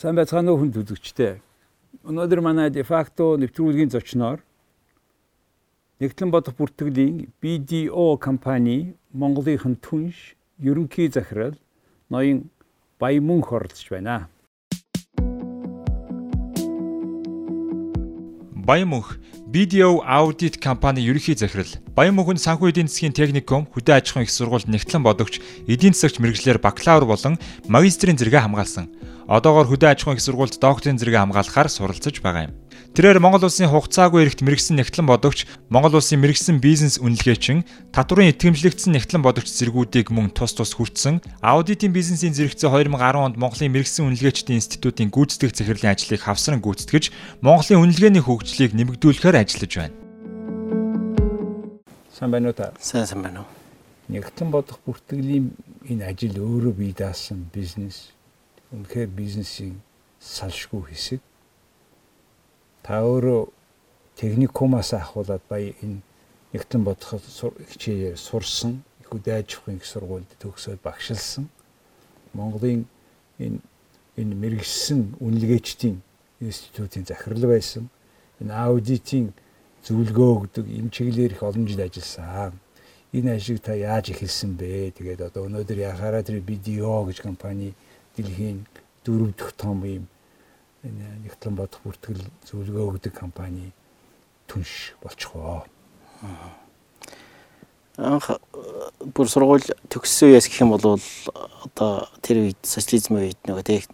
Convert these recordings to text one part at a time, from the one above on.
Сайн байцгаана уу хүнд үзэгчтэй. Өнөөдөр манай дефакто нэвтрүүлгийн зочноор Нэгтлэн бодох бүртгэлийн BDO компани Монголынхын түнш ерөнхий захирал ноён Баямүнх оролцож байна. Баямүнх BDO аудит компани ерөнхий захирал нь санхүү эдийн засгийн техникум, хөдөө аж ахуйн их сургуульд нэгтлэн бодогч, эдийн засагч мэрэгчлэр бакалавр болон магистрийн зэрэгэ хамгаалсан. Одоогоор хөдөө аж ахуйн их сургуульд докторийн зэрэгэ хамгаалахаар суралцж байгаа юм. Тэрээр Монгол улсын хугацаагүй эрхт мэрэгсэн нэгтлэн бодогч, Монгол улсын мэрэгсэн бизнес үнэлгээчин, татварын итгэмжлэгдсэн нэгтлэн бодогч зэргүүдийг мөн тус тус хүртсэн, аудитын бизнесийн зэрэгцээ 2010 онд Монголын мэрэгсэн үнэлгээчдийн институтын гүйцэтгэх захирлын ажлыг хавсран гүйцэтгэж, Монголын үнэлгээний хөгжлийг нэмэгдүүлэхээр ажиллаж байна. Сайн байна уу та? Сайн сайн байна уу. Нэгтлэн бодох бүртгэлийн энэ ажил өөрөө бие даасан бизнес. Үнэхээр бизнесийн салшгүй хэсэг та өөрөө техникумаас ахуулаад баяа энэ нэгтэн бодоход хичээгээр сурсан их үдайж ухын их сургуульд төгсөөд багшилсан Монголын энэ энэ мэрэгсэн үнэлгээчдийн институтын захирал байсан энэ аудитын зөвлөгөө өгдөг энэ чиглэлээр их олон жил ажилласан. Энэ ажиг та яаж эхэлсэн бэ? Тэгээд одоо өнөөдөр яхаараа тэр BDO гэж компани дэлхийн дөрөв дэх том юм нэгтлэн бодох бүртгэл зөвлөгөө өгдөг компани түнш болчихоо. Анх бүр сургууль төгссөн үеэс гэх юм бол одоо тэр үед социализмын үед нөгөө тэг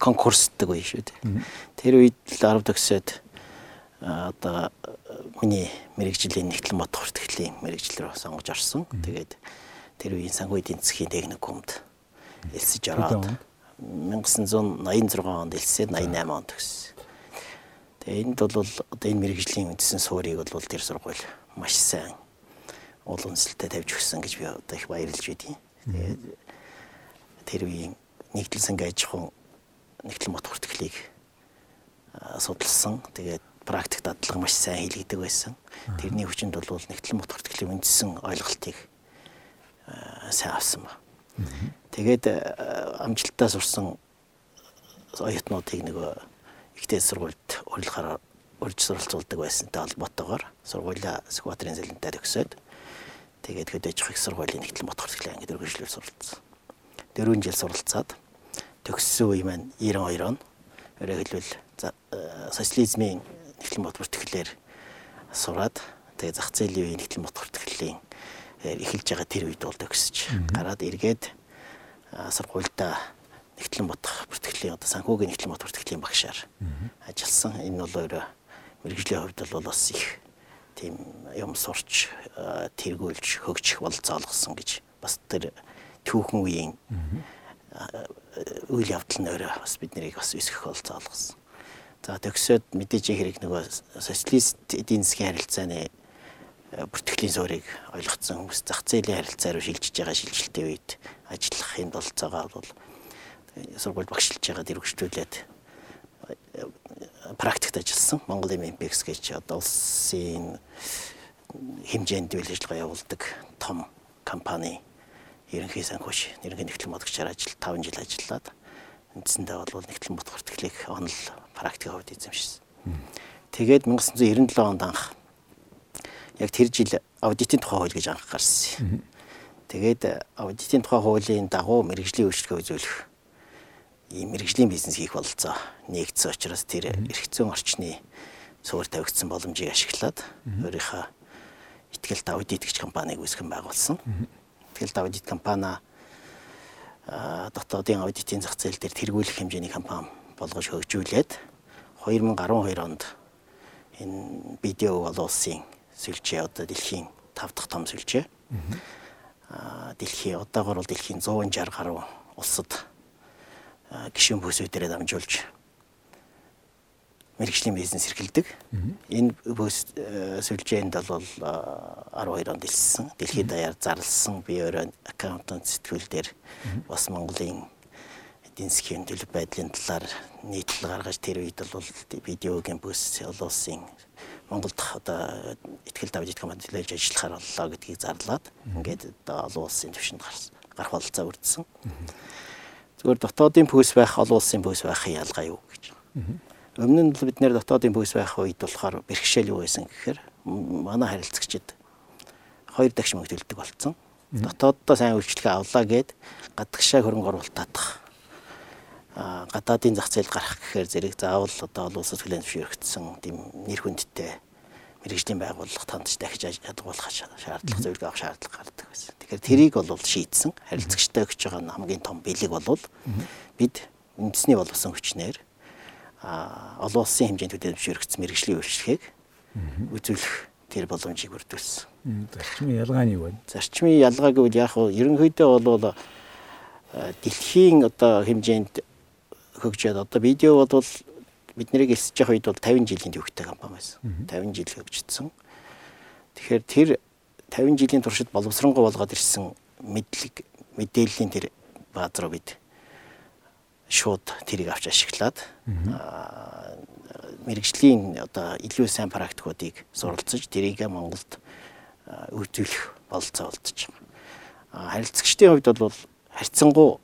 конкурсдаг үе шүү дээ. Тэр үед л 10 төгсөөд одоо миний мэрэгжлийн нэгтлэн бодох бүртгэлийн мэрэгжил рүү сонгож орсон. Тэгээд тэр үеийн санхүү эдийн засгийн техникумд элсэж ороод 1986 онд элсээд 88 онд төгссөн. Тэгээ энд бол одоо энэ мэрэгжлийн үндсэн суурийг бол тэр сургууль маш сайн уул үнэлтэд тавьж өгсөн гэж би одоо их баярлж байдیں۔ Тэгээд тэр үеийн нэгдэл сангийн аж ахуйн нэгдэл мот хүртгэлийг судалсан. Тэгээд практик дадлага маш сайн хийлгдэг байсан. Тэрний хүчинд бол нэгдэл мот хүртгэлийн үндсэн ойлголтыг сайн авсан байна. Тэгээд э, амжилтаа сурсан оюутнуудыг нөгөө ихтэй сургуульд урилгаараа урьж суралцуулдаг байсантай холбоотойгоор сургуулаа Сүхбаатарын зэлэнтэй төгсөөд тэгээд хөдөөж их сургуулийн нэгтлэн бот хүртэл ангид өргөжлөөр суралцсан. 4 жил суралцаад төгссөн үе маань 92 он өөрөөр хэлбэл э, социализмын нэгтлэн бот бүртгэлээр сураад тэгээд зах зээлийн үеийн нэгтлэн бот бүртгэлийн эхэлж байгаа тэр үед бол төгсөж гараад эргээд сургуультай нэгтлэн бодох бүртгэлийн одоо санхүүгийн нэгтлэн бодох бүртгэлийн багшаар ажилласан. Энэ бол өөрөө мэрэгжлийн хувьд бол бас их тийм юм сурч тэргүүлж хөгжих бололцоо олгосон гэж бас тэр түүхэн үеийн үйл явдал нь өөрөө бас биднийг бас өсгөх бололцоо олгосон. За төгсөөд мэдээж хэрэг нөгөө социалист эдийн засгийн харилцааны бүртгэлийн суурийг ойлгоцсон хүмүүс зах зээлийн харилцаа руу шилжиж байгаа шилжилтийн үед ажиллахын болцоогоо бол сургууль багшилж байгаа дэрвгчлүүлээд практикт ажилласан Монгол Olympics гэж одоо улсын хэмжээнд үйл ажиллагаа явуулдаг том компани ерөнхий санхүүш ерөнхий нэгтлэн бодгчаар ажил 5 жил ажиллаад үндсэндээ бол нэгтлэн бодох бүртгэлийг онол практикийн хувьд эзэмшсэн. Тэгээд 1997 онд анх яг тэр жил аудитын тухай хууль гэж анх гарсан. Тэгээд э, аудитын тухай хуулийн дагуу мэрэгжлийн үйлчлэгээ үзүүлэх ийм мэрэгжлийн бизнес хийх бололцоо нэгдсэн учраас тэр зүйн орчны суур тавигдсан боломжийг ашиглаад өөрийнхөө ихтгэлт аудит гэж компанийг үүсгэн байгуулсан. Ихтгэлт аудит компани дотоодын аудитын зах зээл дээр тэргүүлэх хэмжээний компани болгож хөгжүүлээд 2012 онд энэ видео олон улсын сүлжээ одоо дэлхийн 5 дахь том сүлжээ. Аа дэлхийн одоогор бол дэлхийн 160 гаруй улсад гишүүн бүсүүдээрээ дамжуулж мэрэгжлийн бизнес эрхэлдэг. Энэ бүс сүлжээнд бол 12 онд илсэн. Дэлхийд даяар зарласан би өөрөө аккаунтант сэтгүүл дээр бас Монголын засгийн төлөв байдлын талаар нийтлэл гаргаж тэр үед бол видеогийн бүс улсын Монголд одоо ихтгэл давжид компани төлөөлж ажиллахаар боллоо гэдгийг зарлаад ингээд одоо олон улсын түвшинд гарах бололцоо үрдсэн. Зүгээр дотоодын пөөс байх, олон улсын пөөс байхын ялгаа юу гэж. Өмнө нь л бид нэр дотоодын пөөс байх үед болохоор бэрхшээл юу байсан гэхээр манай харилцагчид хоёр дахь мөнгө төлдөг болсон. Дотооддоо сайн үйлчлэгээ авлаа гэд гадагшаа хөрөнгө оруулалт татах гадаадын зах зээл гарах гэхээр зэрэг заавал одоо олон улсад хүлээн зөвшөөрөгдсөн тийм нэр хүндтэй мэрэгжлийн байгууллага тандж дахиж ядгуулах шаардлага зөвлөгөө авах шаардлага гардаг байсан. Тэгэхээр тэрийг бол шийдсэн. Харилцагчтай өгч байгаа хамгийн том бэлэг бол бид үндэсний боловсон хүчнээр а олон улсын хэмжээнд хүлээн зөвшөөрөгдсөн мэрэгжлийн үйлчлэгийг үзүүлэх тэр боломжийг бүрдүүлсэн. Зарчмын ялгаа нь юу вэ? Зарчмын ялгаа гэвэл яг нь ерөнхийдөө бол дэлхийн одоо хэмжээнд хөгжөөд одоо видео бол бид нарыг элсэж явах үед бол 50 жилийн төвхтэй компани байсан. 50 жил хөгжсөн. Тэгэхээр тэр 50 жилийн туршид боловсронгуй болгоод ирсэн мэдлэг мэдээллийн тэр бааз руу бид шууд тэрийг авч ашиглаад мэрэгжлийн одоо илүү сайн практикуудыг суралцаж тэрийг Монголд үйлдвэрлэх бололцоо олдож байгаа. Харилцагчдын хувьд бол харьцангуй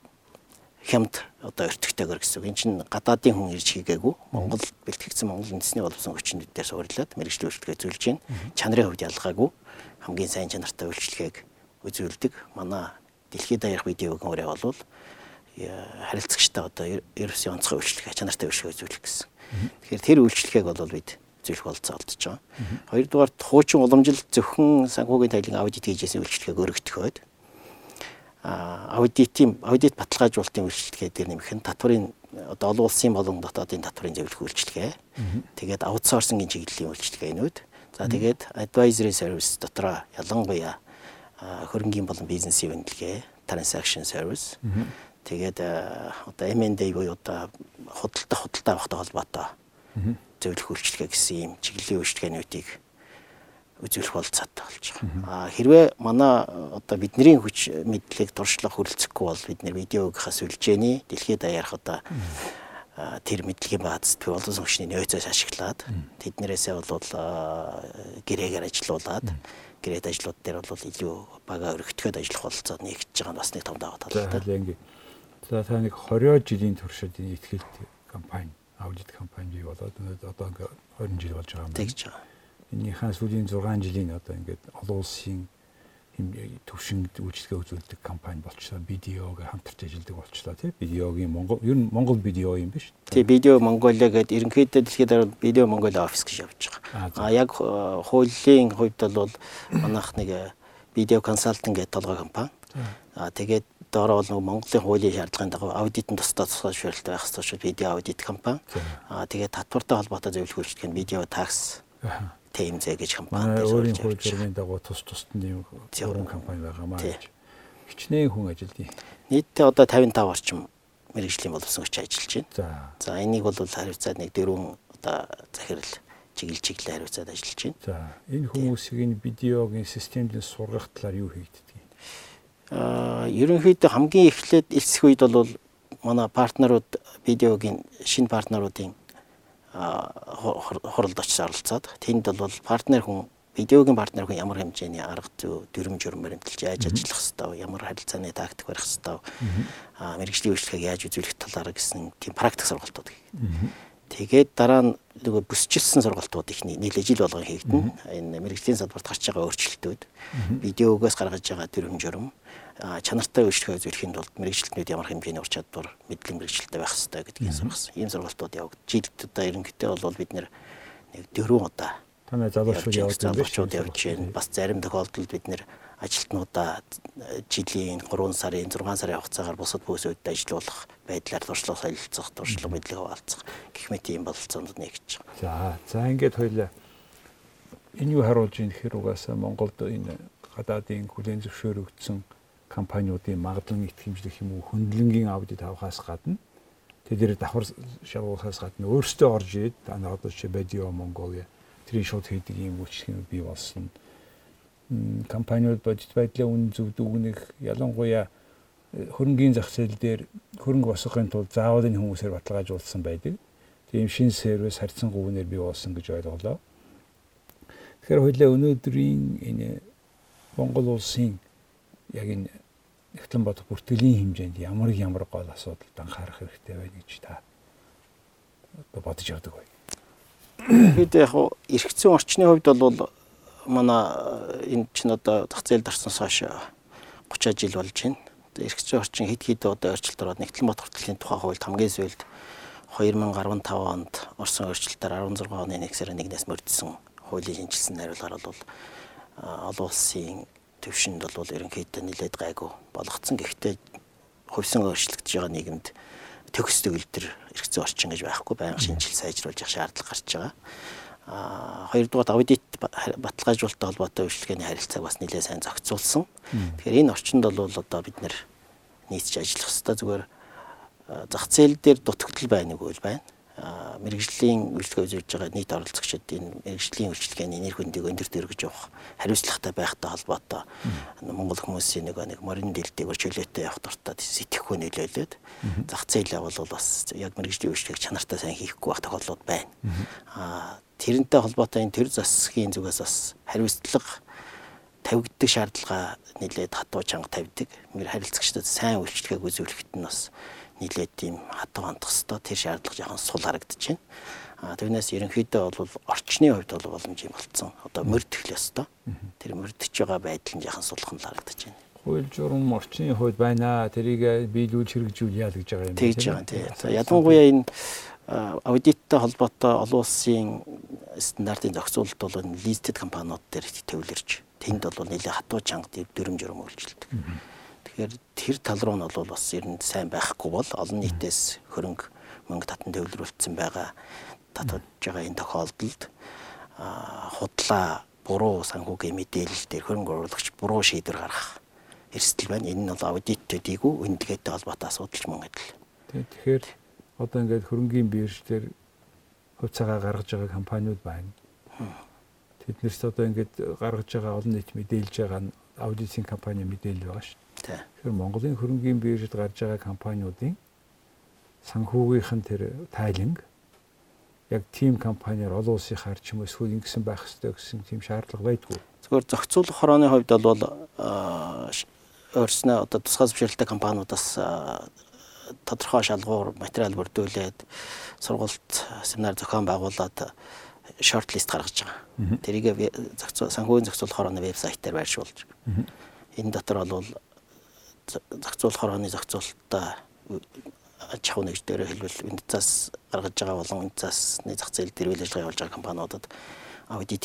хямд одоо өртөгтэйгөр гэсэн. Энд чинь гадаадын хүн ирж хийгээгүй. Монгол бэлтгэгдсэн Монгол үндэсний боловсон хүчнүүдээр суурлаад мэрэгжлийн үйлчлэгээ зөвлөж байна. Чанарын хувьд ялгаагүй хамгийн сайн чанартай үйлчлэгээг үзүүлдэг. Манай дэлхийд daярх видеогийн өрөө бол харилцагчтай одоо ерөөсөө онцгой үйлчлэгээ чанартай үйлчлэгээ үзүүлэх гэсэн. Тэгэхээр тэр үйлчлэгээг бол бид зөвлөх болцоо олдож байгаа. Хоёрдугаар хуучин уламжлалт зөвхөн санхүүгийн тайлын аудит хийжсэн үйлчлэгээг өргөтгөхөд аудитын аудит баталгаажуулалтын үйлчлэгээ дээр нэмэх нь татварын одоо олон улсын болон дотоодын татварын зөвлөх үйлчлэгээ. Тэгээд аутсорсингийн чиглэлийн үйлчлэгээнүүд. За тэгээд advisory service дотроо ялангуяа хөрөнгийн болон бизнесийн үнэлгээ, transaction service. Тэгээд одоо M&A буюу одоо худалдаа худалдаа авахтай холбоотой зөвлөх үйлчлэгээ гэсэн ийм чиглэлийн үйлчлэгээнүүдийг үзүүлэх болцоотой болж байгаа. А хэрвээ манай одоо бидний хүч мэдлэг туршлага хүрэлцэхгүй бол бид нэр видеогийнхаас үлжээний дэлхийд daярх одоо тэр мэдлэгийн баазд болон сүнхний нөөцөөс ашиглаад тэднэрээсээ бол гэрээгээр ажилуулад гэрээд ажлууд дээр бол илүү бага өргөтгөхөд ажиллах болцоо нэгж байгаа нь бас нэг том даваа тал та. За та нэг 20 жилийн туршид ихтгэл компани аудит компани болоод одоо ингээ 20 жил болж байгаа юм. Тэгж байгаа энийхээ сүүлийн 6 жилийн одоо ингээд олон улсын төвшинг үйлчлэгээ үзүүлдэг компани болчлоо. Видеог хамтарч ажилладаг болчлоо тий. Видеогийн Монгол ер нь Монгол видео юм биш. Тий, Видео Монголиа гэдэг ерөнхийдөө дэлхийд дараа Видео Монголиа офис гэж явж байгаа. А яг хуулийн хувьд бол манайх нэг видео консалтинг гэдэг толгой компани. А тэгээд доороо бол Монголын хуулийн шаардлагын дагуу аудитын тусдаа тусгай шүүрэлт байх ёстой шүү видео аудит компани. А тэгээд татвартай холбоотой зөвлөх үйлчлэг нь видео такс ТМЗ гэж компани өөрийн хууль журмын дагуу тус тусад нь зөвхөн компани байгаа маа гэж хичнээн хүн ажилдیں۔ Нийтдээ одоо 55 орчим мэрэгжлийн боловсон хүч ажиллаж байна. За энийг бол хариуцаад нэг дөрвөн одоо захирал чиглэл чиглэлээр хариуцаад ажиллаж байна. За энэ хүмүүсийг энэ видеогийн системд сургах талаар юу хийгддэг юм? Аа ерөнхийдөө хамгийн эхлээд элсэх үед бол манай партнерууд видеогийн шинэ партнеруудын хуралд очиж оролцоод тэнд бол партнер хүн видеогийн партнер хүн ямар хэмжээний арга зүй дүрм журм баримталж яаж ажиллах хэвээр ямар харилцааны тактик барих хэвээр мэрэгжлийн үйлчлэгийг яаж үзүүлэх талаар гэсэн тийм практик сургалтууд хийгээд тэгээд дараа нь нөгөө бүсчилсэн сургалтууд их нийлээ жил болгон хийгдэн энэ мэрэгжлийн салбарт гарч байгаа өөрчлөлтүүд видеогоос гаргаж байгаа дүрм журм чанартай үйлчлэгээ үзүүлэхийн тулд мэрэгчлэнүүд ямар хэмжээний ур чадвар мэдлэг мэрэгчлэлтэй байх хэрэгтэй гэдгийг сургасан. Ийм сургалтууд явагдаж. Жилд одоо ерөнхийдөө бол бид нэг дөрвөн удаа танай залуучууд явж байгаа залуучууд явж байна. Бас зарим тохиолдолд бид нэр ажилтнуудаа жилийн 3 сарын 6 сарын хугацаагаар бусад бөөсөд ажиллуулах байдлаар туршлага солилцох, туршлага мэдлэг хуваалцах гэх мэт ийм бололцоонууд нэгж байгаа. За, за ингээд хоёлаа энэ юу харуулж ийм гэхээр угаасаа Монголд энэ гадаадын хүлээн зөвшөөрөгдсөн компаниудын магадлан итгэмжлэх юм уу хөндлөнгийн аудит авахаас гадна тэдгээр давхар шалгуулахаас гадна өөрсдөө орж ирээд одоо одоо чи Бадио Монголиа тэрийн шууд хийдэг юм үйлчлэгүүд бий болсон. Компаниуд бодит байдлаа үн зөв дүгнэх ялангуяа э, хөрөнгөний зах зээл дээр хөрөнгө босгохын тулд заавал энэ хүмүүсээр баталгаажуулсан байдаг. Тийм шин сервис харьцан гүвнээр бий болсон гэж ойлголоо. Тэгэхээр хоёлаа өнөөдрийн энэ Монгол улсын яг энэ Нэгтлэн бодох бүртгэлийн хэмжээнд ямар ямар гол асуудалд анхаарах хэрэгтэй байна гэж та одоо бодож явдаг бай. Бид яг зүйн орчны хувьд бол манай энэ чинь одоо зах зээлд орсноос хойш 30 жил болж байна. Эрх зүйн орчин хэд хэд одоо өөрчлөлт ороод нэгтлэн бот хүртлийн тухай хуульд хамгийн сүүлд 2015 онд орсон өөрчлөлтөөр 16 оны 1 сарын 1-ээс мөрдсөн хуулийн шинжилсэн найруулгаар бол олон улсын төвшөнд бол ерөнхийдөө нэлээд гайгүй болгоцсон. Гэхдээ хувьсан өөрчлөгдөж байгаа нийгэмд төгс төгөлдөр эрх зүйн орчин гэж байхгүй байнга шинжил сайжруулж явах шаардлага гарч байгаа. Хоёрдугаар аудит баталгаажуулалттай холбоотой үйлчлэгээний харилцааг бас нэлээд сайн зохицуулсан. Тэгэхээр энэ орчинд бол одоо бид нийцж ажиллах хэрэгтэй зүгээр зах зээл дээр дутагдал байна уу байна. Мэрэгжлийн үйлчлэгээ үзүүлж байгаа нийт оролцогчид энэ мэрэгжлийн үйлчлэгээний нэр хүндийг өндөр дэргэж явах хариуцлагатай байхтай холбоотой Монгол хүмүүсийн нэг нэг морин дэлдэг чөлөөтэй явах дуртай сэтгэхгүй нөлөөлөд зах зээлээ бол бас яг мэрэгжлийн үйлчлэгийг чанартай сайн хийхгүй байх тохиолдлууд байна. Аа тэрнтэй холбоотой энэ төр засгийн зүгээс бас хариуцлага тавигддаг шаардлага нэлээд хатуу чанга тавьдаг. Мэр харилцагчдад сайн үйлчлэгийг үзүүлэхэд нь бас нийлээд тийм хатуу хандах хэвээр тэр шаардлага жоохон сул харагдаж байна. А тэрнээс ерөнхийдөө бол орчны хувьд бол боломж юм болцсон. Одоо мөрдөх л ёстой. Тэр мөрдөж байгаа байдал нь жоохон сулхан л харагдаж байна. Хууль журам орчны хувьд байна. Тэрийг биелүүл хэрэгжүүлъя л гэж байгаа юм байна. Тэгж байгаа тийм. Ялангуяа энэ аудиттай холбоотой олон улсын стандартын зохицуулалт бол листед компаниуд дээр төвлөрч тэнд бол нэлээд хатуу чанга дүрм журам үйлчилдэг. Тэгэхээр тэр тал руу нь бол бас ер нь сайн байхгүй бол олон нийтээс хөрөнгө мөнгө татан төвлөрүүлсэн байгаа татварж байгаа энэ тохиолдолд худлаа буруу санхүүгийн мэдээлэл дээр хөрөнгө оруулагч буруу шийдвэр гаргах эрсдэл байна. Энэ нь бол аудит төдийгүй үнэлгээтэй холбоотой асуудал мөн адил. Тэгэхээр одоо ингээд хөрөнгийн бирж дээр хувьцаагаа гаргаж байгаа компаниуд байна. Тэднэрс одоо ингээд гаргаж байгаа олон нийт мэдээлж байгаа нь аудитын компани мэдээлэл байгаа шүү. Тэгэхээр Монголын хөрөнгийн биржид гарч байгаа компаниудын санхүүгийнх нь тэр тайланг яг тим компаниар олон улсынхаар ч юм уу эсвэл ингэсэн байх хэрэгтэй гэсэн тийм шаардлага байдгүй. Зүгээр зохицуулах хорооны хувьд бол өөрснөө одоо тусгай зөвшөөрөлтэй компаниудаас тодорхой шалгуур материал бүрдүүлээд сургалт семинар зохион байгуулад шорт лист гаргаж байгаа. Тэрийг санхүүгийн зохицуулах хорооны вебсайтаар байршуулж. Энэ дотор бол зохицуулах хорооны зохицуулалтаа аж ахуй нэгж дээр хэлбэл Виндцаас гаргаж байгаа болон Виндцаасны зах зээл дээр үйл ажиллагаа явуулж байгаа компаниудад аудит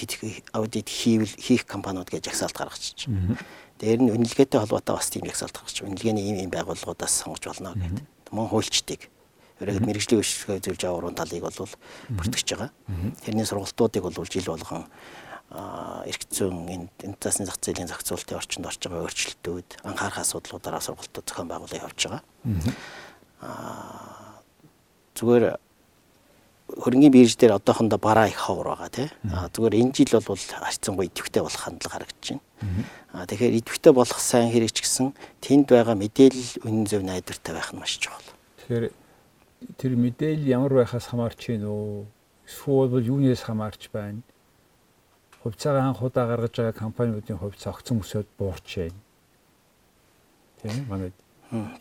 аудит хийвэл хийх компаниуд гэж жагсаалт гаргачих. Дээр нь үнэлгээтэй холбоотой бас тийм жагсаалт гаргачих. Үнэлгээний ийм ийм байгууллагуудаас сонгож болно гэдэг. Мөн хуульчдыг ерөөд мэрэгжлийн үйлчлэгээ зөвлөж авах уран талыг бол бүртгэж байгаа. Тэрний сургалтуудыг бол жил болгон зүйн энэ засны зах зээлийн зохицуулалтын орчинд орж байгаа өөрчлөлтүүд анхаарах асуудлуудаараа сургалтууд зохион байгуулалт явуулж байгаа. Аа зүгээр хөрөнгөний бирж дээр одоохондоо бараа их ховор байгаа тий. Аа зүгээр энэ жил бол харьцангуй идэвхтэй болох хандлага харагдаж байна. Аа тэгэхээр идэвхтэй болох сайн хэрэг ч гэсэн тэнд байгаа мэдээлэл үнэн зөв найдвартай байх нь маш чухал. Тэгэхээр тэр мэдээлэл ямар байхаас хамаарч байна уу? Эсвэл юунаас хамаарч байна? хувьцаагаа анх удаа гаргаж байгаа компаниудын хувьцаа огцон өсөд буурч байна. Тийм манай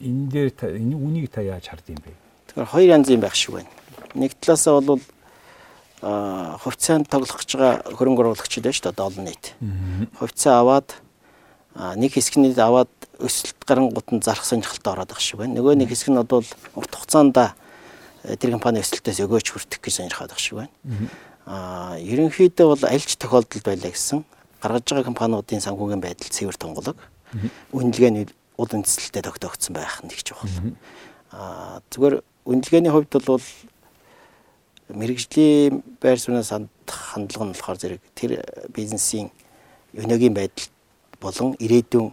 энэ дээр энэ үнийг та яаж хард юм бэ? Тэгэхээр хоёр янзын байх шиг байна. Нэг талаасаа бол хувьцаанд тоглох гэж байгаа хөрөнгө оруулагчид байна шүү дээ олон нийт. Хувьцаа аваад нэг хэсгний аваад өсөлт гарангууд нь зарах сонирхолтой ороод байгаа шиг байна. Нөгөө нэг хэсэг нь бол урт хугацаанд тэр компани өсөлтөөс өгөөж хүртэх гэж сонирхоод байгаа шиг байна. А ерөнхийдөө бол альж тохиолдолд байлаа гэсэн. Гаргаж байгаа компаниудын санхүүгийн байдал цэвэр тунгалаг үнэлгээ нь уул үндэслэлтэй тогтоогдсон байх нь их чухал. а зүгээр үнэлгээний хувьд бол мэрэгжлийн байр сууриас хандлага нь болохоор зэрэг тэр бизнесийн өнөөгийн байдал болон ирээдүйн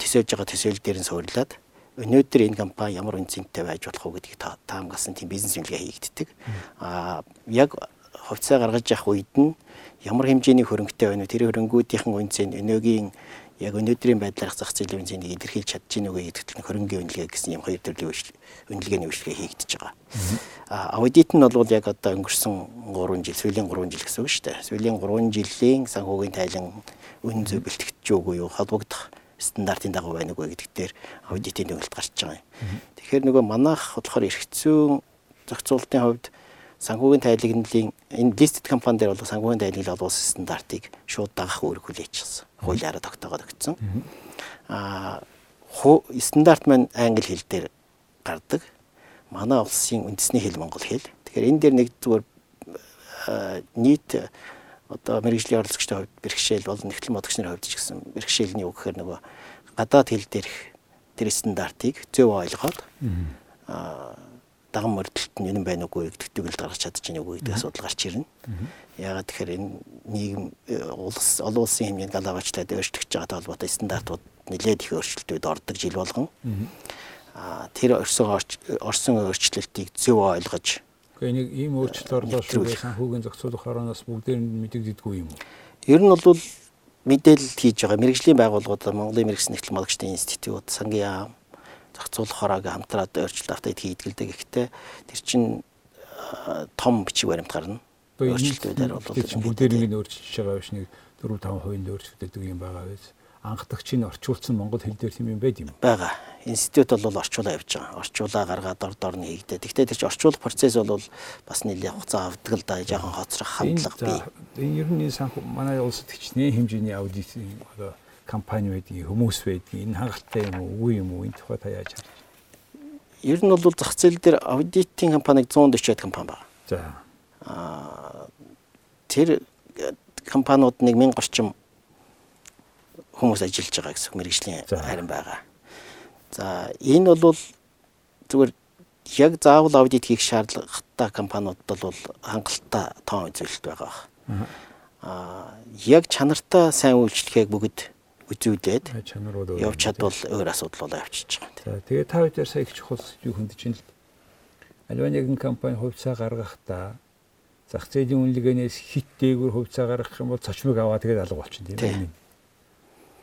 төсөөлж байгаа төсөөлөл дээр нь суурлаад өнөөдөр энэ компани ямар үнцэнтэй байж болох вэ гэдгийг таамагласан тийм бизнес үнэлгээ хийгддэг. Аа яг хувьцаа гаргаж явах үед нь ямар хэмжээний хөрөнгөтэй байна вэ? Тэр хөрөнгүүдийнхэн үнцэн өнөөгийн яг өнөөдрийн байдлаар зах зээлийн үнцнийг илэрхийлж чадж гинэ үгүй гэдэгт хөрөнгөний үнэлгээ гэсэн юм хоёр төрлийн үнэлгээний үйлчлэгээ хийгдэж байгаа. Аа аудит нь бол яг одоо өнгөрсөн 3 жил, сүүлийн 3 жил гэсэн үг шүү дээ. Сүүлийн 3 жилийн санхүүгийн тайлан үн зөв бэлтгэж үгүй юу холбогдох стандартын дагуу байна уу гэдэг дээр аудитын төгөлт гарч байгаа юм. Тэгэхээр нөгөө манайх болохоор зүйн зохицуулалтын хувьд санхүүгийн тайлагналын энэ listed компани дээр бол санхүүгийн тайлагнал олуулсан стандартыг шууд дагах үүрэг хүлээчихсэн. Хуулиараа тогтоогоод өгсөн. Аа стандарт маань англи хэл дээр гардаг. Манай улсын үндэсний хэл монгол хэл. Тэгэхээр энэ дээр нэг зүгээр нийт одоо мэрэгжлийн оролцогчдын хувьд бэрхшээл болон нэгтлэн бодогч нарын хувьд ч гэсэн бэрхшээлний үг гэхээр нөгөө гадаад хэл дээрх тэр стандартыг зөв ойлгоод аа даган мордолт нь юу байна уугүй гэдэгтийг л гаргаж чадчихна уугүй гэдэг асуудал гарч ирнэ. Яагаад тэгэхээр энэ нийгэм э, улс олон улсын хэмжээнд галавачтай өөрчлөгдөж байгаа холбоотой стандартууд нэлээд их өөрчлөлтүүд ордог жил болгон. Аа тэр орсон орсон өөрчлөлтийг зөв ойлгож Гэхдээ нэг ийм өөрчлөлт орлоо шүү санхүүгийн зохицуулах хорооноос бүгдээр нь мэдэгддэггүй юм уу? Ер нь бол мэдээлэл хийж байгаа мэрэгжлийн байгууллагууд Монголын мэрэгсэн нэгтгэл модогчдын институт, сангийн яам, зохицуулах хороогийн хамтраад өөрчлөлт автайд хийдгэлдэг. Гэхдээ тэр чинь том бичиг баримт гарна. Өөрчлөлтүүдээр бол бүгдээр ингэ өөрчилж байгаа биш нэг 4 5% өөрчлөгдөдөг юм байгаа биз анхдагчийг орчуулсан монгол хэл дээр тийм юм байд юм. Бага. Институт бол орчуулаа явж байгаа. Орчуулаа гаргаад ор дор нь хийгдээ. Гэхдээ тэр чинь орчуулах процесс бол бас нэлээд хугацаа авдаг л да. Жохон хоцрох хандлага бий. Энэ ер нь санхүү манай улсад хичнээн хэмжээний аудит одоо компани байдгийг хүмүүс байдгийг энэ хангалттай юм уу үгүй юм уу энэ тухай та яаж харж Ер нь бол зах зээл дээр аудитын компаниг 140-д компани байна. За. Аа тэр компаниуд нэг 1000 орчим хүмүүс ажиллаж байгаа гэсэн мэрэгжлийн харин байгаа. За энэ бол зүгээр яг заавал аудит хийх шаардлагатай компаниудад бол хангалттай тоон үзүүлэлт байгаа. Аа яг чанартай сайн үйлчлэхийг бүгд үзүүлээд явж чадвал өөр асуудал болоо явчихж байгаа. За тэгээ та хоёр сая их чухал юу хөндөж ин л альва нэгэн компани хувьцаа гаргахдаа зах зээлийн үнэлгээнээс хит дээгүүр хувьцаа гаргах юм бол цочмог аваа тэгээд алга болчихно тийм үү?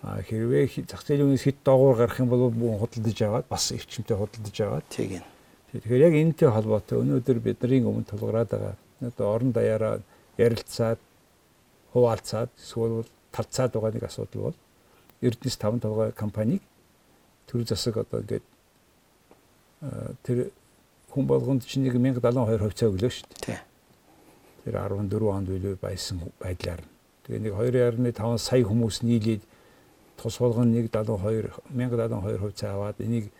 хэрвээ зах зээлийн үнээс хэд доогуур гарах юм бол бүгэн худалдаж аваад бас эрчимтэй худалдаж аваад тийм ээ. Тэгэхээр яг энэтэй холбоотой өнөөдөр бидний өмнө тулгараад байгаа одоо орон даяараа ярилцаад хуваалцаад эсвэл талцаад байгаа нэг асуудал бол Эрдэнэс 5 толгой компаниг төр засаг одоо ингээд тэр хүн болгонд чинь нэг 1072 хувьцаа өглөө шүү дээ. Тэр 14 онд билүү байсан байдлаар. Тэгээ нэг 2.5 сая хүмүүс нийлээд тус болгон 172 1072 хувьцаа аваад энийг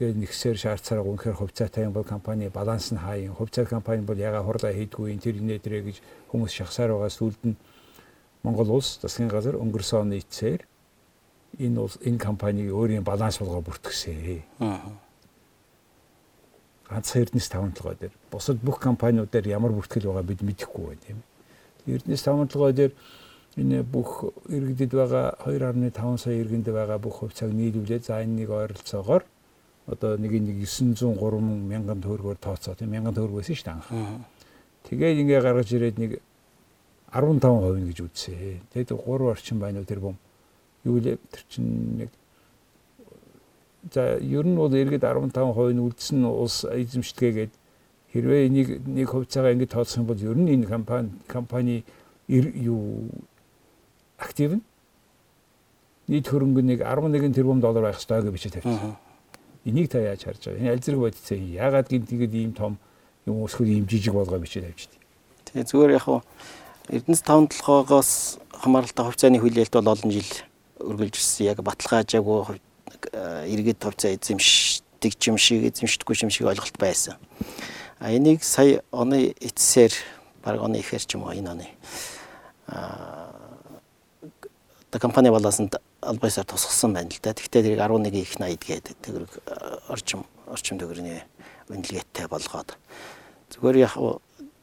гээд нэгсээр шаардсараа үнэхээр хувьцаатай юм бол компани баланс нь хаа юм хувьцаа компани бол яга хурлаа хийдгүй энэ тэр инээ дэрэ гэж хүмүүс шахсаар байгаа сүлд нь Монгол улс засгийн газар өнгөрсөн оны эцсээр энэ улс энэ компаниг өөрийн баланс болгоо бүртгэсэн. Аа. Ганц Эрдэнэс 5 толгой дээр бусад бүх компаниудаар ямар бүртгэл байгаа бид мэдэхгүй байна тийм. Эрдэнэс 5 толгой дээр энэ бүх иргэдэд байгаа 2.5 сая иргэнд байгаа бүх хувьцааг нийлүүлээд за энэ нэг ойролцоогоор одоо нэг нэг 903 мянган төгрөгөөр тооцоо тийм мянган төгрөг байсан шүү дээ анх. Тэгээд ингээ гаргаж ирээд нэг 15% гэж үзсэн. Тэгээд 3 орчим байна уу тэр бом. Юу л тэр чинь нэг за ер нь бол иргэд 15% нь үлдсэн улс эзэмшдэгээд хэрвээ энийг нэг хувьцаагаа ингэ тооцох юм бол ер нь энэ компани компани юу актив нь нийт хөрөнгө нэг 11 тэрбум доллар байх ёстой гэж бичиж тавьчихсан. Энийг та яаж харж байгаа? Энэ аль зэрэг бодицээ яагаад гин тэгээд ийм том юм өсгөл ийм жижиг болгоо бичиж тавьчихсан. Тэгээ зүгээр яг хуу Эрдэнэс 5 толгоогоос хамааралтай хувьцааны хүлээлт бол олон жил өргөлж ирсэн. Яг баталгаажаагүй иргэд хувьцаа эзэмшдэг юм шиг эзэмшдэггүй юм шиг ойлголт байсан. А энийг сая оны эцсээр баг оны ихэр ч юм уу энэ оны а одоо компани балансанд албаасаар тусгасан байна л да. Гэхдээ тэрийг 11 их 80 гээд төгрөг орчим орчим төгрөгийн үнэлгээтэй болгоод зүгээр яг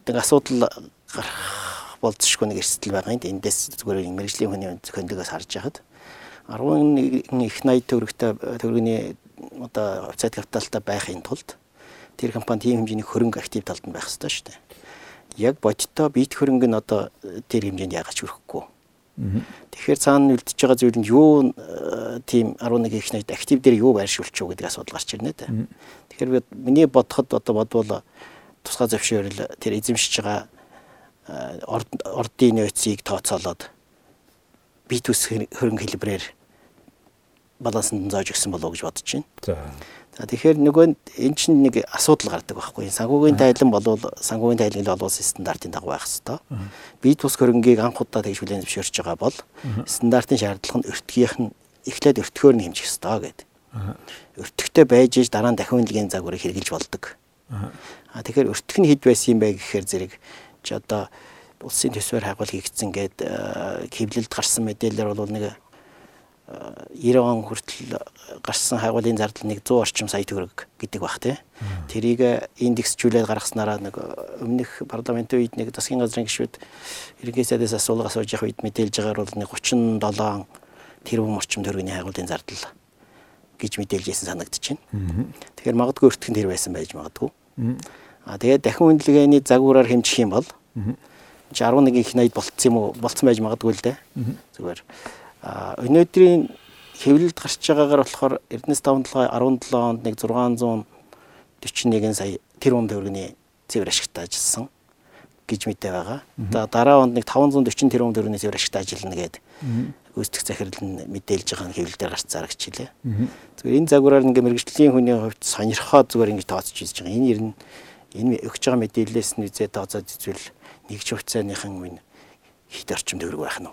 нэг асуудал гарах болцсохгүй нэг эрсдэл байгаа юм. Эндээс зүгээр мэрэгжлийн хүний зохиолоос харж яхад 11 их 80 төгрөгтэй төгрөгийн одоо хувьцаат капиталтай байхын тулд тэр компани тийм хэмжээний хөрөнгө актив талд нь байх хэрэгтэй шүү дээ. Яг бодиттой бит хөрөнгө нь одоо тэр хэмжээнд яагаад ч хүрэхгүй Тэгэхээр цаана үлдчихэж байгаа зүйл нь юу э, тийм 11 их найд актив дээр юу байршуулч юу гэдэг асуудал гарч ирнэ тэ. Тэгэхээр би миний бодоход одоо бодвол тусгай зөвшөөрөл тэр эзэмшиж байгаа э, ордын нөөцийг тооцоолоод бит ус хөрөнгө хэлбэрээр балансанд зоож өгсөн болов уу гэж бодож байна. За. За тэгэхээр нөгөө эн чинь нэг асуудал гардаг байхгүй. Санхүүгийн тайлан болвол санхүүгийн тайлан олон улсын стандартын дагуу байх хэвээр. Бид тус хөрөнгийг анх удаа тэгж хүлээн зөвшөөрч байгаа бол стандартын шаардлага нь өртгийнх нь эхлээд өртгөөр нь хэмжих хэвээр гэдэг. Өртөгтэй байж иж дараа нь дахин үнэлгээний загварыг хэрэгжилж болдог. Аа тэгэхээр өртөх нь хэд байсан юм бэ гэхээр зэрэг чи одоо улсын төсвөр хагуул хийгдсэн гээд хэвлэлд гарсан мэдээлэлэр бол нэг 90 он хүртэл гарсан хагуулын зардал нэг 100 орчим сая төгрөг гэдэг бах тий. Тэрийг индексжүүлээд гаргаснараа нэг өмнөх парламентын үед нэг засгийн газрын гишүүд сайдаас асуулга асууж явах үед мэдээлж байгаагаар бол нэг 37 тэрбум орчим төгрөгийн хагуулын зардал гэж мэдээлж ирсэн байна. Тэгэхээр магадгүй өртгөн тэр байсан байж магадгүй. Аа тэгээд дахин үнэлгээний загвараар хэмжих юм бол 11 их 80 болцсон юм уу? Болцсон байж магадгүй л дээ. Зүгээр өнөөдрийн хэвлэлд гарч байгаагаар болохоор Эрдэнэс 5 17 онд нэг 641 сая тэрбум төгрөгийн цэвэр ашигтай ажилласан гэж мэдээ байгаа. За дараа онд нэг 540 тэрбум төгрөгийн цэвэр ашигтай ажиллана гэдэг гүйцэтгэх захирал нь мэдээлж байгаа нь хэвлэлээр гарч зарагч хилээ. Зүгээр энэ загвараар ингээ мэрэгжлийн хүний хувьд сонирхоо зүгээр ингээ тооцож үзэж байгаа. Энэ ер нь энэ өгч байгаа мэдээлэлээс нь үзээ тооцоод үзвэл нэгж хувьцааныхан минь хит орчим төгрөг байх нь.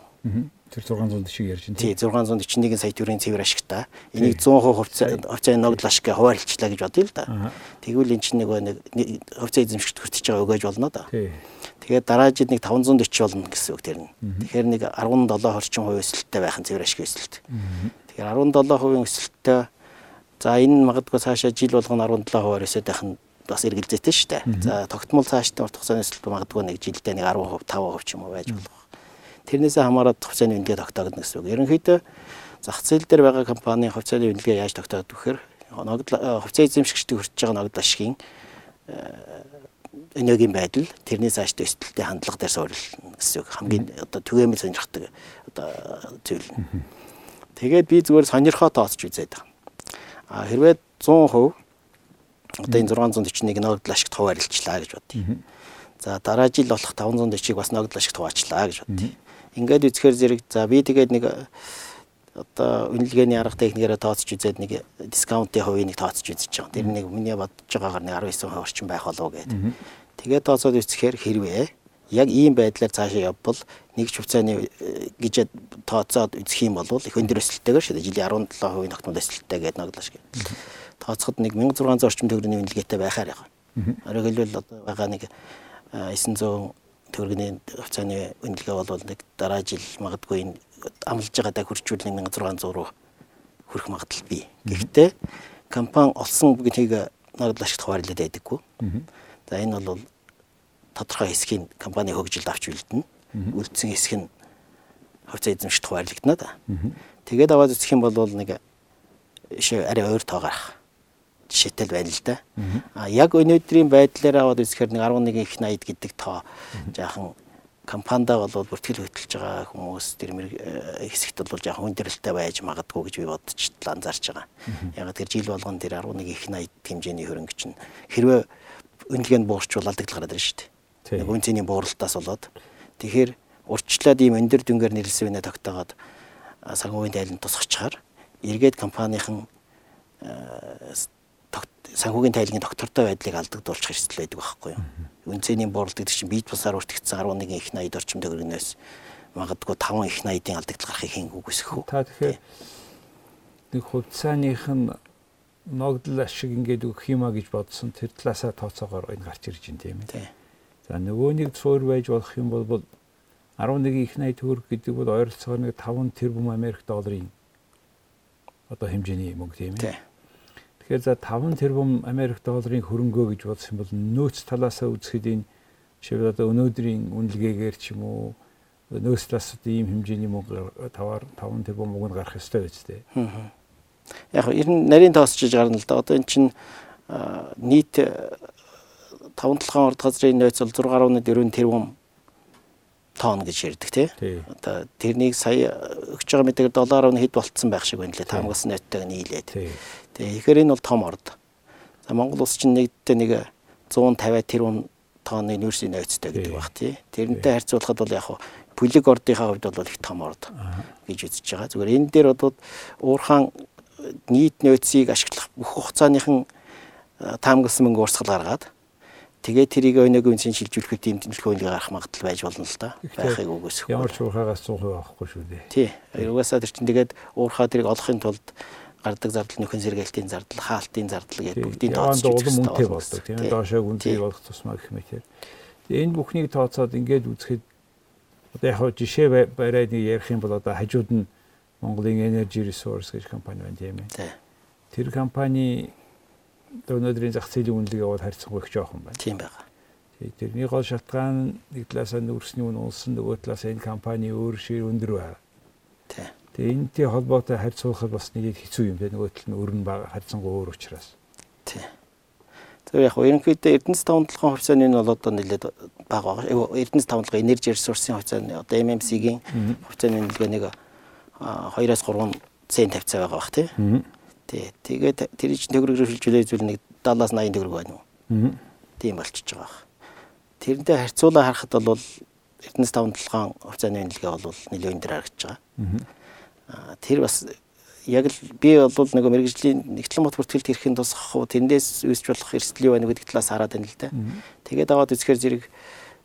Тэр 640 шиг ярьж байна. Тий 641 сая төгрөгийн цэвэр ашигтай. Энийг 100% хувьцаа хувьцааны ногдол ашиг хуваарлцлаа гэж бодъё л да. Тэгвэл эн чинь нөгөө нэг хувьцаа эзэмшигт хүртэж байгаа өгөөж болно да. Тэгээд дараа жид нэг 540 болно гэсэн үг тэр нь. Тэгэхээр нэг 17 орчим хувь өсөлттэй байх нь цэвэр ашиг өсөлт. Тэгэхээр 17% өсөлттэй за энэ магадгүй цаашаа жил болгоно 17 хувиар өсөд байх нь бас эргэлзээтэй шүү дээ. За тогтмол цаашдаа урт хугацааны өсөлт магадгүй нэг жилдээ нэг 10% 5% ч юм уу байж болох. Тэрнээсээ хамаарат хувьцааны үнэлгээ тогтоогдно гэсэн үг. Ерөнхийдөө зах зээл дээр байгаа компани хувьцааны үнэлгээ яаж тогтоогдох вэхээр ногдол хувьцаа эзэмшигчдийг хүртэж байгаа ногдол ашигын энергийн байдал тэрний цаашдаа өсөлттэй хандлага дээр суурилна гэсэн үг. Хамгийн одоо түгээмэл сонирхдаг одоо зүйл. Тэгээд би зүгээр сонирхоо тооцож үзээд байгаа. А хэрвээ 100% одоо энэ 641 ногдол ашигт хуваарлцлаа гэж бодъё. За дараа жил болох 540-ыг бас ногдол ашигт хуваачлаа гэж бодъё. Ингээд үзэхээр зэрэг за би тэгээд нэг одоо үнэлгээний арга техникээрээ тооцож үзээд нэг дискаунтын хувийг нэг тооцож үзэж байгаа. Тэр нэг миний бодож байгаагаар нэг 19% орчим байх болов гэдэг. Тэгээд тооцоод үзэхээр хэрвээ яг ийм байдлаар цаашаа явбал нэг хувьцааны э, гэж тооцоод үзэх юм бол их өндөр өсөлттэйгээр шүү дээ. Жилийн 17% тогтмол өсөлттэй гэдэг ноглош гэх. Тооцоход нэг 1600 орчим төгрөгийн үнэлгээтэй байхаар яг. Оройг хэлбэл одоо байгаа нэг 900 төгрөгийн хугацааны үнэлгээ бол нэг дараа жил магадгүй энэ амлаж байгаадаа хурцуул 1600 руу хүрэх магадлал бий. Гэхдээ компани олсон гэдгийг нагд ашигт хуваарлаад байдаггүй. За энэ бол тодорхой хэсгийн компани хөгжилд авч үлдэнэ. Үлдсэн хэсэг нь хувьцаа эзэмшигт хуваарлагдана да. Тэгээд аваад үзэх юм бол нэг арай өөр тоо жишээтэй байна л да. А яг өнөөдрийн байдлаар аваад үзэхээр нэг 11 их 80 гэдэг тоо жаахан компанидаа бол бүртгэл хөтөлж байгаа хүмүүс тэр э, хэсэгт бол жаахан хүндрэлтэй байж магадгүй гэж би бодож анзаарч байгаа. Яг тэр жил болгон тэр 11 их 80 хэмжээний хөрөнгө чинь хэрвээ үнэлгээнд буурчвал алдагдал гараад ирнэ шүү дээ. Нэг үнцний бууралтаас болоод тэгэхээр урьдчилаад ийм өндөр дүнгээр нэрлсэн үнэ тогтоогоод санхүүгийн тайланд тусахчаар эргээд компанийн санхүүгийн тайлгийн доктортой байдлыг алдагдуулах хэрэгсэл байдаг байхгүй юу. Үнцний бууралт гэдэг чинь бид бусаар үртгэгдсэн 11 их 80 орчим төгрөгнөөс магадгүй 5 их 80-ийн алдагдал гарахыг хийн үгүйсэх үү. Та тэгэхээр нэг хувьцааных нь ногдол ашиг ингээд өгөх юма гэж бодсон тэр талаасаа тооцоогоор энэ гарч ирж байна тийм ээ. За нөгөө нэг цуур байж болох юм бол 11 их 80 төгрөг гэдэг бол ойролцоогоор нэг 5 тэрбум Америк долларын одоо хэмжээний мөнгө тийм ээ. Тэгэхээр за 5 тэрбум Америк долларын хөрөнгөө гэж бодсон бол нөөц талаасаа үзэхэд энэ жишээ одоо өнөөдрийн үнэлгээгээр ч юм уу нөөц талаас ийм хэмжээний мөнгө таваар 5 тэрбум мөнгө гарах ёстой байж тээ. Яг ер нь нарийн тоосчиж гарна л да. Одоо эн чинь нийт 5 толгойн урд газрын нөөц бол 6.4 тэрбум тонн гэж ярьдаг тий. Одоо тэрнийг сая өгч байгаа мэдээгээр доллараар хэд болцсон байх шиг байна лээ. Тамгас нөттөг нийлээд. Тэгээ ихээр энэ бол том орд. За Монгол улс чинь нэгдээ нэг 150 тэрбум тонны нүүрсийн нөөцтэй гэдэг баг тий. Тэрнтэй харьцуулахад бол яг бүлэг ордынхаа хувьд бол их том орд гэж үзэж байгаа. Зүгээр энэ дээр одоо уурхаан нийт нөөцийг ашиглах бүх хугацааныхан таамагласан мөнгө урсгал гаргаад тэгээ тэрийг өнөөгийн үнцийн шилжүүлэхэд ийм төлөвлөгөөнийг гаргах магадлал байж болно л да. Байхыг үгүйсэх. Ямар ч уурхаагаас 100% авахгүй шүү дээ. Тий. Угаасаа тэр чинь тэгээд уурхаа тэрийг олохын тулд гардаг зардал нөхөн сэргээлтийн зардал, хаалтын зардал гэдэг бүгдийг тооцож улам үнэтэй болдог. Тийм доошоо үнэийг олох тусмаа гэх мэт. Энэ бүхнийг тооцоод ингээд үзэхэд одоо яг жишээ бариад ярих юм бол одоо хажууд нь Монголын Energy Resource гэж компани байна тийм ээ. Тэр компани өнөөдрийн зах зээлийн үнэлгээ бол харьцангуй их жоохон байна. Тийм. Тэгээ тэрний гол шалтгаан нэг талаасаа нүүрсний үн улсан нөгөө талаасаа энэ компани өөр шир өндөр байна. Тийм. Тэгээ энэтэй холбоотой харьцуулахад бас нэг хэцүү юм байна. Нөгөө тал нь өрн бага харьцангуй өөр учраас. Тийм. Тэр яг ерөнхийдөө Эрдэнэс таван толгойн хувьцааны нь бол одоо нэлээд бага байгаа. Эрдэнэс таван толгой энержи ресурсын хувьцааны одоо MMC-гийн хувьцааны нэлгээ нэг 2-оос 3 цент тавьцаа байгаа бах тий. Тий. Тэгээд тэр чинь төгрөгөөр шилжүүлээ зүйл нэг 70-аас 80 төгрөг байна уу? Тийм болчихж байгаа. Тэрнтэй харьцуулаа харахад бол Эрдэнэс таван толгойн хувьцааны үнэлгээ бол нэлээд өндөр харагдаж байгаа. Аа тэр бас яг л би бол нэг мэрэгжлийн нэгтлэн бот бүртгэлд ирэхэд тусах уу тэрнээс үүсч болох эрсдэл юу байна гэдэг талаас хараад байна л да. Тэгээд аваад үзэхээр зэрэг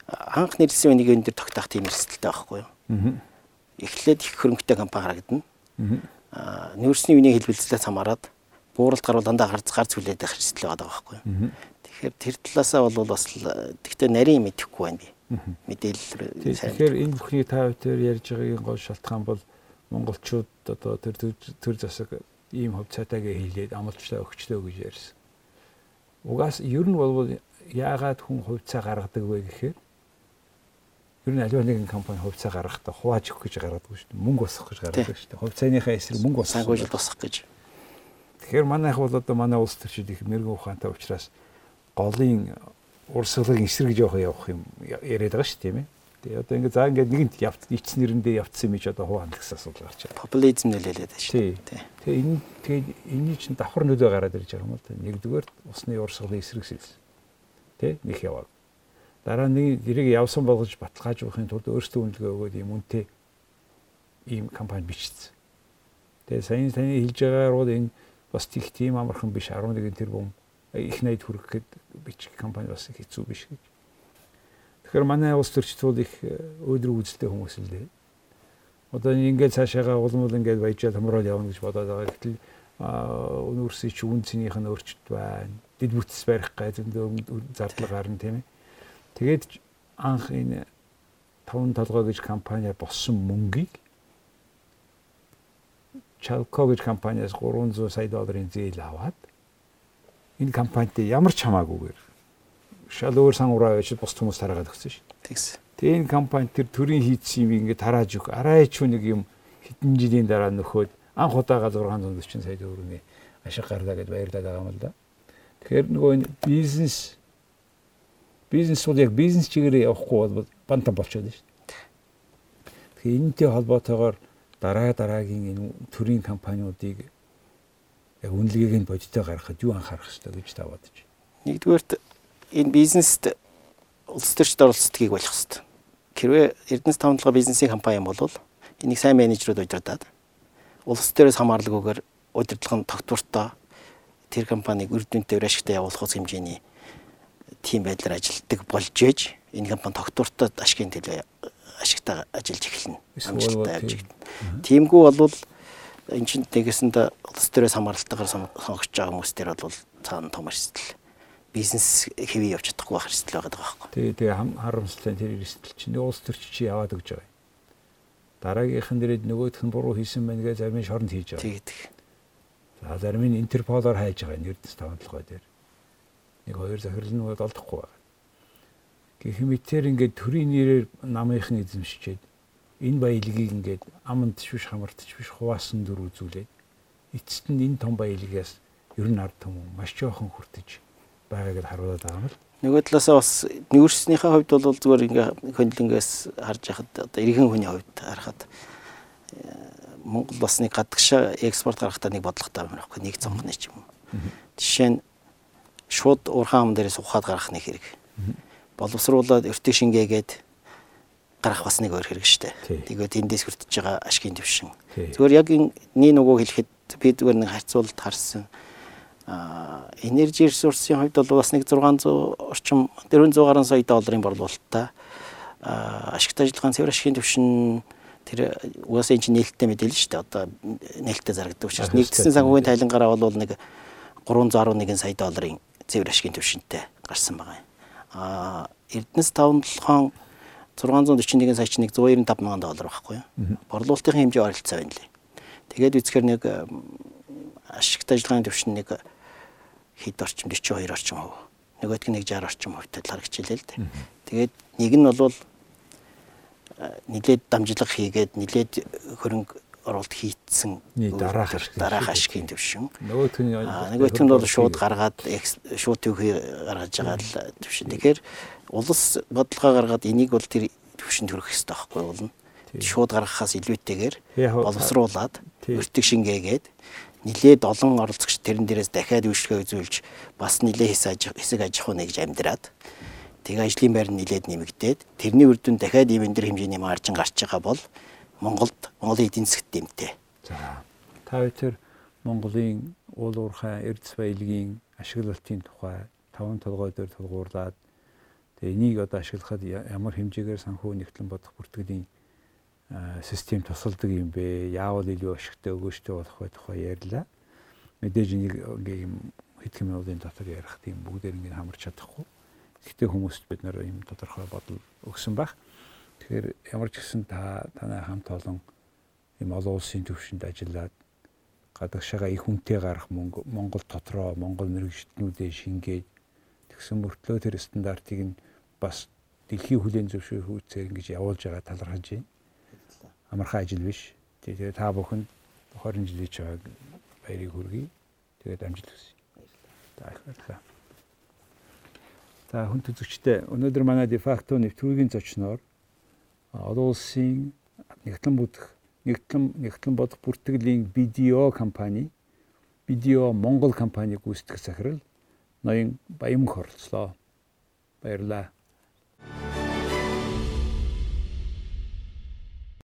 анх нэрлсэн энэ дэр тогтоох тийм эрсдэлтэй байхгүй юу? Эхлээд их хөрөнгөтэй компани харагдана аа нүүрсний үний хэлбэлцлээс хамаарат бууралд гарвал дандаа гарц гарц хүлээд байх хэрэгсэл байгаа байхгүй. Тэгэхээр тэр талаасаа бол бас тэгтээ нарийн мэдэхгүй байна би. Мэдээлэл сайн. Тэгэхээр энэ бүхний та бүхэн ярьж байгаагийн гол шалтгаан бол монголчууд одоо тэр төр засаг ийм хувьцаатайгээ хийлээд амлчлаа өгчлөө гэж ярьсан. Угаас ер нь бол яагаад хүн хувьцаа гаргадаг вэ гэхээр Ер нь аливаа нэгэн компани хувьцаа гаргахдаа хувааж өгөх гэж гаргадаг шүү дээ. Мөнгө босгох гэж гаргадаг шүү дээ. Хувьцааныхаа эсрэг мөнгө босгох. Санхүүжил босгох гэж. Тэгэхээр манайх бол одоо манай улс төрчид их мэрэгэн ухаантай учраас голын урсгалыг эсрэг жоох явах юм яриад байгаа шүү дээ тийм ээ. Тэгээ одоо ингээд за ингээд нэгэнт явц ичс нэрэндээ явцсан юм чи одоо хуваана гэсэн асуудал гарч байгаа. Популизм нөлөөлөд байна шүү дээ. Тэгээ энэ тэгээд энэний чинь давхар нөлөө гараад ирж байгаа юм л да. Нэгдүгээр усны урсгалын эсрэгсэлс. Тэ нэг яваа дараа нэг тэрийг явсан болгож баталгааж өгөхын тулд өөрсдөө үнэлгээ өгөөд ийм үнэтэй ийм компани бичсэн. Тэгээ сайн таны хэлж байгаагаар бол энэ бас их тийм амархан биш 11 тэрбум их найд хүрэх гээд бичих компани бас хэцүү биш гэж. Тэгэхээр манай улс төрчид бол их өөдрөг үзэлтэй хүмүүс л дээ. Одоо ингээд цаашаага улмал ингээд баяжаад хамраад явна гэж бодоод байгаа. Гэтэл өнөөсөө чи үн цэнийх нь өөрчлөлт байна. Дид бүтц барих гай зөндөө зардал гарна тийм ээ. Тэгээд анх энэ таван толгой гэж компани боссон мөнгийг Chalco гэж компаниас 300 сая долларын зээл аваад энэ компанид ямар ч хамаагүйгээр шал өөр сангураа байж бус хүмүүс тараагаад өгсөн шүү. Тэгс. Тэгээ энэ компани тэр төрийн хийдсэн юм ингээд тарааж өг арайч нэг юм хэдэн жилийн дараа нөхөд анх удаага 640 сая төгрөгийн ашиг гарлаа гэдээ баярлаад байгаа юм л да. Тэгэхээр нөгөө энэ бизнес бизнес бол яг бизнес чигээр явахгүй бол бантан болчиход шүү дээ. Тэгэхээр энэтэй холбоотойгоор дараа дараагийн энэ төрийн компаниудыг яг үнэлгээг нь бодиттой гаргахад юу анхаарах хэрэгтэй гэж та бодож байна. Нэгдүгээрт энэ бизнест улс төрчд оролцдгийг болох хэрэгтэй. Хэрвээ Эрдэнэс таван толгой бизнесийн компани бол энийг сайн менежерүүд удирдаад улс төрөөс хамаарлаггүйгээр удирдлага нь тогтвортой тэр компаниг үр дүнтэй ашигтай явуулах хэмжээний тийм байдлаар ажилтдаг болж ээж энэ компани тогтвортой ашигын төлөө ашигтай ажиллаж эхэлнэ. Амжилттай явж эхэлнэ. Тиймгүй болвол эн чинь нэгэсэнд улс төрөөс хамааралтайгаар сонгогч байгаа хүмүүс дээр бол цаана том эрсдэл бизнес хэвээ явж чадахгүй байх эрсдэл байгаа байхгүй. Тэгээ тэгээ харамсалтай тэр эрсдэл чинь улс төрч чи яваад өгч байгаа. Дараагийнхан дээрээ нөгөөх нь буруу хийсэн байна гэж зарим нь шоронд хийж байгаа. Тэгээд. За зарим нь интерполоор хайж байгаа эрдэс таван толгой дээр нэг хоёр захирал нь олдохгүй байна. Гэх мэтэр ингээд төрийн нэрээр намынхан эзэмшчихэд энэ баялагийг ингээд аманд биш хамартч биш хуваасан дүр үзүүлээд эцэст нь энэ том баялагаас ер нь ард түмэн маш жоохон хүртэж байгааг л харуулдаг байгаа юм л. Нөгөө талаасаа бас нүүрснийхээ хувьд бол зүгээр ингээ хөндлөнгөөс харж яхад одоо иргэн хүний хувьд харахад Монгол бас нэг гадагшаа экспорт гаргахтаа нэг бодлоготой байна. Нэг цонхны ч юм уу. Жишээ нь шууд уурхаан ам дээрээс ухаад гарах нэг хэрэг. Боловсруулаад өртөө шингээгээд гарах бас нэг өөр хэрэг штэ. Тэгээд эндээс хүртэж байгаа ашигын төвшин. Зүгээр яг энэ нөгөө хэлэхэд би зүгээр нэг харьцуулалт харсан. Аа энержи ресурсын хувьд бол бас нэг 600 орчим 400 гаруй сая долларын борлуулалттай ашигт ажиллагааны цэвэр ашигын төвшин тэр угаасаа энэ чинь нээлттэй мэдээлэл шүү дээ. Одоо нээлттэй зарагддаг учраас нэгдсэн санхүүгийн тайлангараа бол нэг 311 сая долларын цэвэр ашигын төвшөнтэй гарсан байгаа юм. Аа Эрдэнэс 5-7 641 сая чинь нэг 195 мянган доллар байхгүй юу? Борлуулалтын хэмжээ ойролцоо байна лээ. Тэгээд үзэхээр нэг ашигт ажиллагааны төвшин нэг хэд орчим 42 орчим хувь. Нөгөөдг нь нэг 60 орчим хувьтай харагчлаа л дээ. Тэгээд нэг нь бол нилээд дамжлага хийгээд нилээд хөрөнгө оруулалт хийцэн дараах дараах ашигын төвшин. Нөгөөх нь нөгөөх нь бол шууд гаргаад шууд төвхий гаргаж байгаа л төвшин. Тэгэхээр улс бодлогоо гаргаад энийг бол тэр төвшөнд хүрэх хэрэгтэй байхгүй болно. Шууд гаргахаас илүүтэйгээр боловсруулад өртөг шингээгээд нилээд олон оролцогч тэрэн дээрээс дахиад үйлчлэгээ үзүүлж бас нилээ хэсэг аж ахуй нэгж амьдраад тэгээ ажлын байр нь нилээд нэмэгдээд тэрний үр дүн дахиад ийм энэ хэмжээний маржин гарч байгаа бол Монголд Монголын эдийн засгт дэмтэй. За та хоёр Монголын уул уурхай эрдэс баялагын ашиглалтын тухай таван толгой дээр тулгуурлаад тэгээ энийг одоо ашиглахад ямар хэмжээгээр санхүү нэгтлэн бодох бүртгэлийн систем тусалдаг юм бэ? Яавал илүү ашигтай өгөөжтэй болох вэ тухай ярьлаа. Мэдээж энийг ингээ юм хэд хэм явдлын дотор ярих тийм бүгдээр ингээ хамарч чадахгүй. Гэхдээ хүмүүст бид нэр юм тодорхой бодол өгсөн баг. Тэгэхээр ямар ч гэсэн та танай хамт олон юм олон улсын төвшөнд ажиллаад гадагшаага их хүнтэй гарах Монгол дотроо Монгол мэрэгжтнүүдээ шингээд тэгсэн мөртлөө тэр стандартыг нь бас дэлхийн хүлээн зөвшөөрөхүүцээр ингэж явуулж байгаа талархаж байна амархан ажил биш. Тэгээ та бүхэнд 20 жилийн чаг баярыг хүргэе. Тэгээд амжилт хүсье. Баярлалаа. За хүн төзөгчтэй өнөөдөр манай дефакто нэвтрүүлгийн зочноор олон улсын нэгтлэн будах нэгтлэн нэгтлэн бодох бүртгэлийн BDO компани BDO Монгол компаниг гүйцэтгэх захирал ноён Баямх оролцлоо. Баярлалаа.